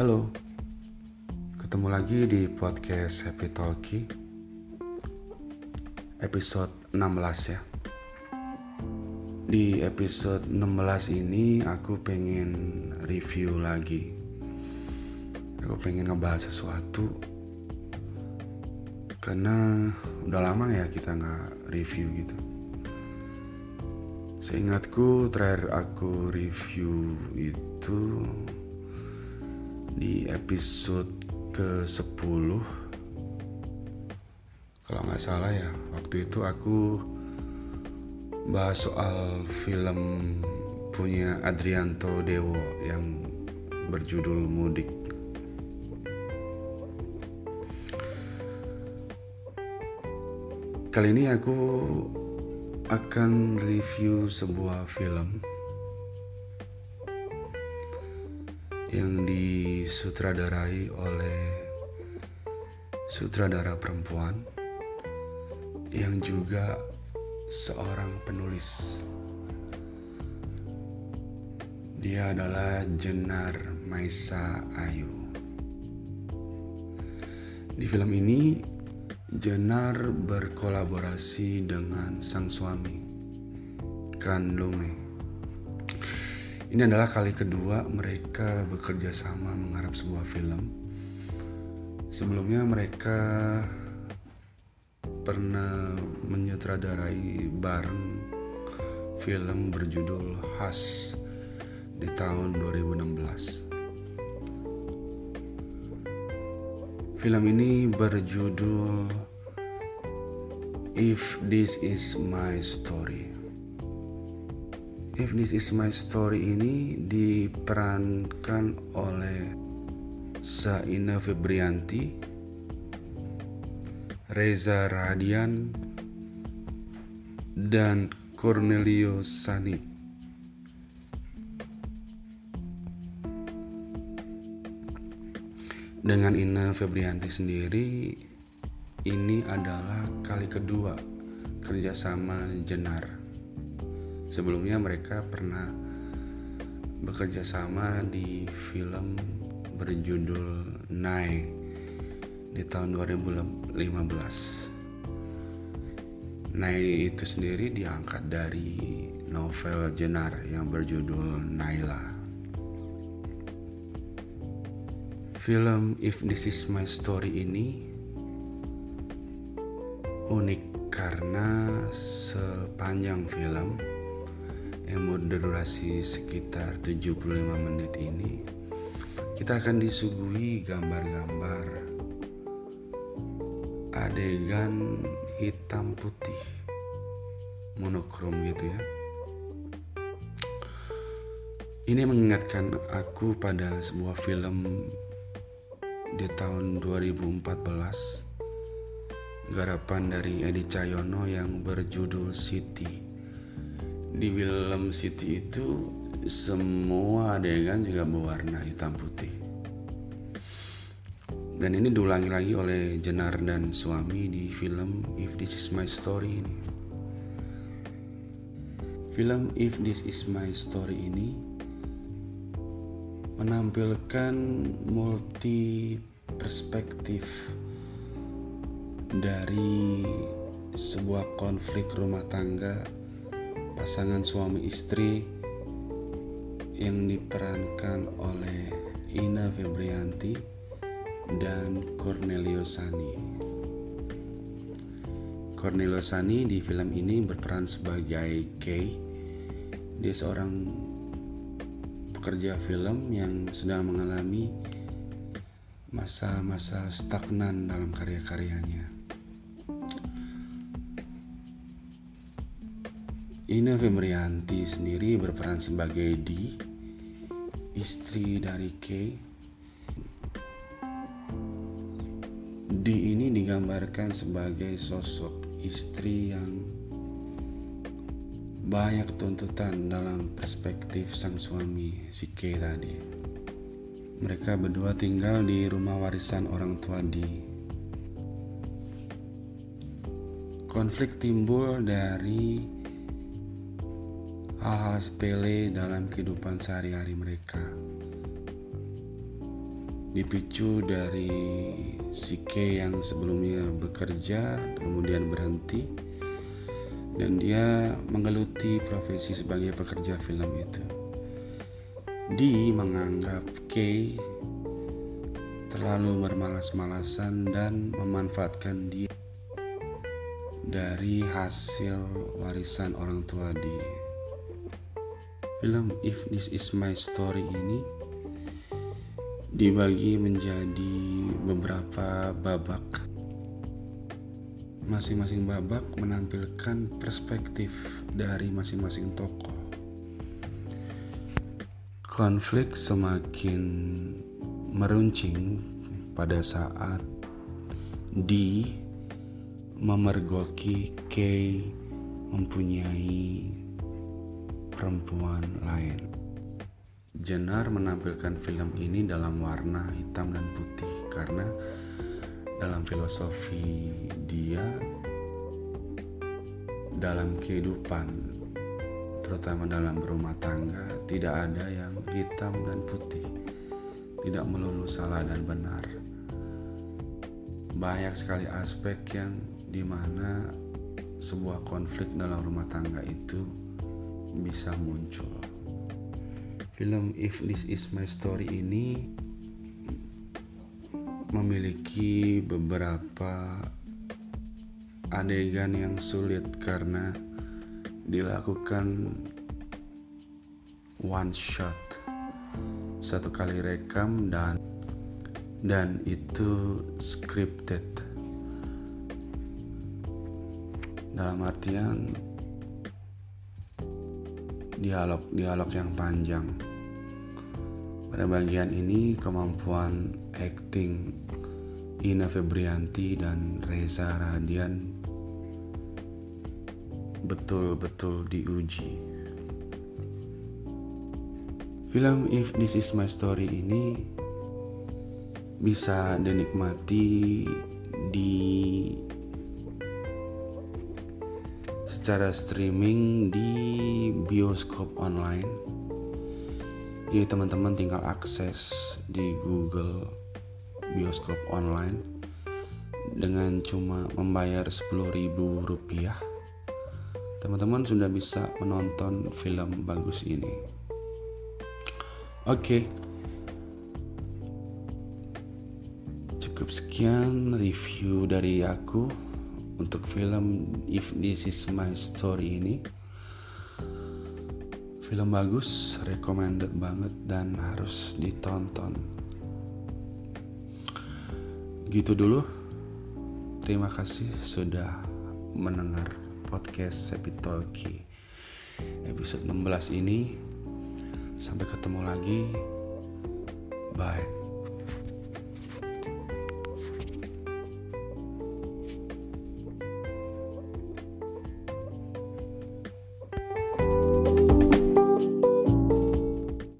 Halo, ketemu lagi di podcast Happy Talkie Episode 16 ya. Di episode 16 ini aku pengen review lagi. Aku pengen ngebahas sesuatu. Karena udah lama ya kita nggak review gitu. Seingatku terakhir aku review itu di episode ke-10 kalau nggak salah ya waktu itu aku bahas soal film punya Adrianto Dewo yang berjudul Mudik. Kali ini aku akan review sebuah film yang disutradarai oleh sutradara perempuan yang juga seorang penulis. Dia adalah Jenar Maisa Ayu. Di film ini, Jenar berkolaborasi dengan sang suami, Kan Lume ini adalah kali kedua mereka bekerja sama mengharap sebuah film. Sebelumnya mereka pernah menyutradarai bareng film berjudul Has di tahun 2016. Film ini berjudul If This Is My Story. If This Is My Story ini diperankan oleh Saina Febrianti, Reza Radian, dan Cornelio Sani. Dengan Ina Febrianti sendiri, ini adalah kali kedua kerjasama Jenar Sebelumnya mereka pernah bekerja sama di film berjudul Nai di tahun 2015. Nai itu sendiri diangkat dari novel Jenar yang berjudul Naila. Film If This Is My Story ini unik karena sepanjang film yang berdurasi sekitar 75 menit ini kita akan disuguhi gambar-gambar adegan hitam putih monokrom gitu ya. Ini mengingatkan aku pada sebuah film di tahun 2014 garapan dari Edi Cahyono yang berjudul City di film City itu semua adegan juga berwarna hitam putih. Dan ini diulangi lagi oleh Jenar dan suami di film If This Is My Story ini. Film If This Is My Story ini menampilkan multi perspektif dari sebuah konflik rumah tangga pasangan suami istri yang diperankan oleh Ina Febrianti dan Cornelio Sani. Cornelio Sani di film ini berperan sebagai Kay. Dia seorang pekerja film yang sedang mengalami masa-masa stagnan dalam karya-karyanya. Ina Femrianti sendiri berperan sebagai Di, istri dari K. Di ini digambarkan sebagai sosok istri yang banyak tuntutan dalam perspektif sang suami si K tadi. Mereka berdua tinggal di rumah warisan orang tua Di. Konflik timbul dari hal-hal sepele dalam kehidupan sehari-hari mereka. dipicu dari si K yang sebelumnya bekerja kemudian berhenti dan dia menggeluti profesi sebagai pekerja film itu. Di menganggap K terlalu bermalas-malasan dan memanfaatkan dia dari hasil warisan orang tua di film If This Is My Story ini dibagi menjadi beberapa babak. Masing-masing babak menampilkan perspektif dari masing-masing tokoh. Konflik semakin meruncing pada saat di memergoki Kay mempunyai perempuan lain. Jenar menampilkan film ini dalam warna hitam dan putih karena dalam filosofi dia dalam kehidupan terutama dalam rumah tangga tidak ada yang hitam dan putih tidak melulu salah dan benar banyak sekali aspek yang di mana sebuah konflik dalam rumah tangga itu bisa muncul. Film If This Is My Story ini memiliki beberapa adegan yang sulit karena dilakukan one shot. Satu kali rekam dan dan itu scripted. Dalam artian dialog-dialog yang panjang pada bagian ini kemampuan acting Ina Febrianti dan Reza Radian betul-betul diuji. Film If This Is My Story ini bisa dinikmati di secara streaming di bioskop online. Jadi teman-teman tinggal akses di Google bioskop online dengan cuma membayar 10.000 rupiah. Teman-teman sudah bisa menonton film bagus ini. Oke. Okay. cukup sekian review dari aku untuk film If This Is My Story ini Film bagus, recommended banget dan harus ditonton. Gitu dulu. Terima kasih sudah mendengar podcast Sepitoki episode 16 ini. Sampai ketemu lagi. Bye.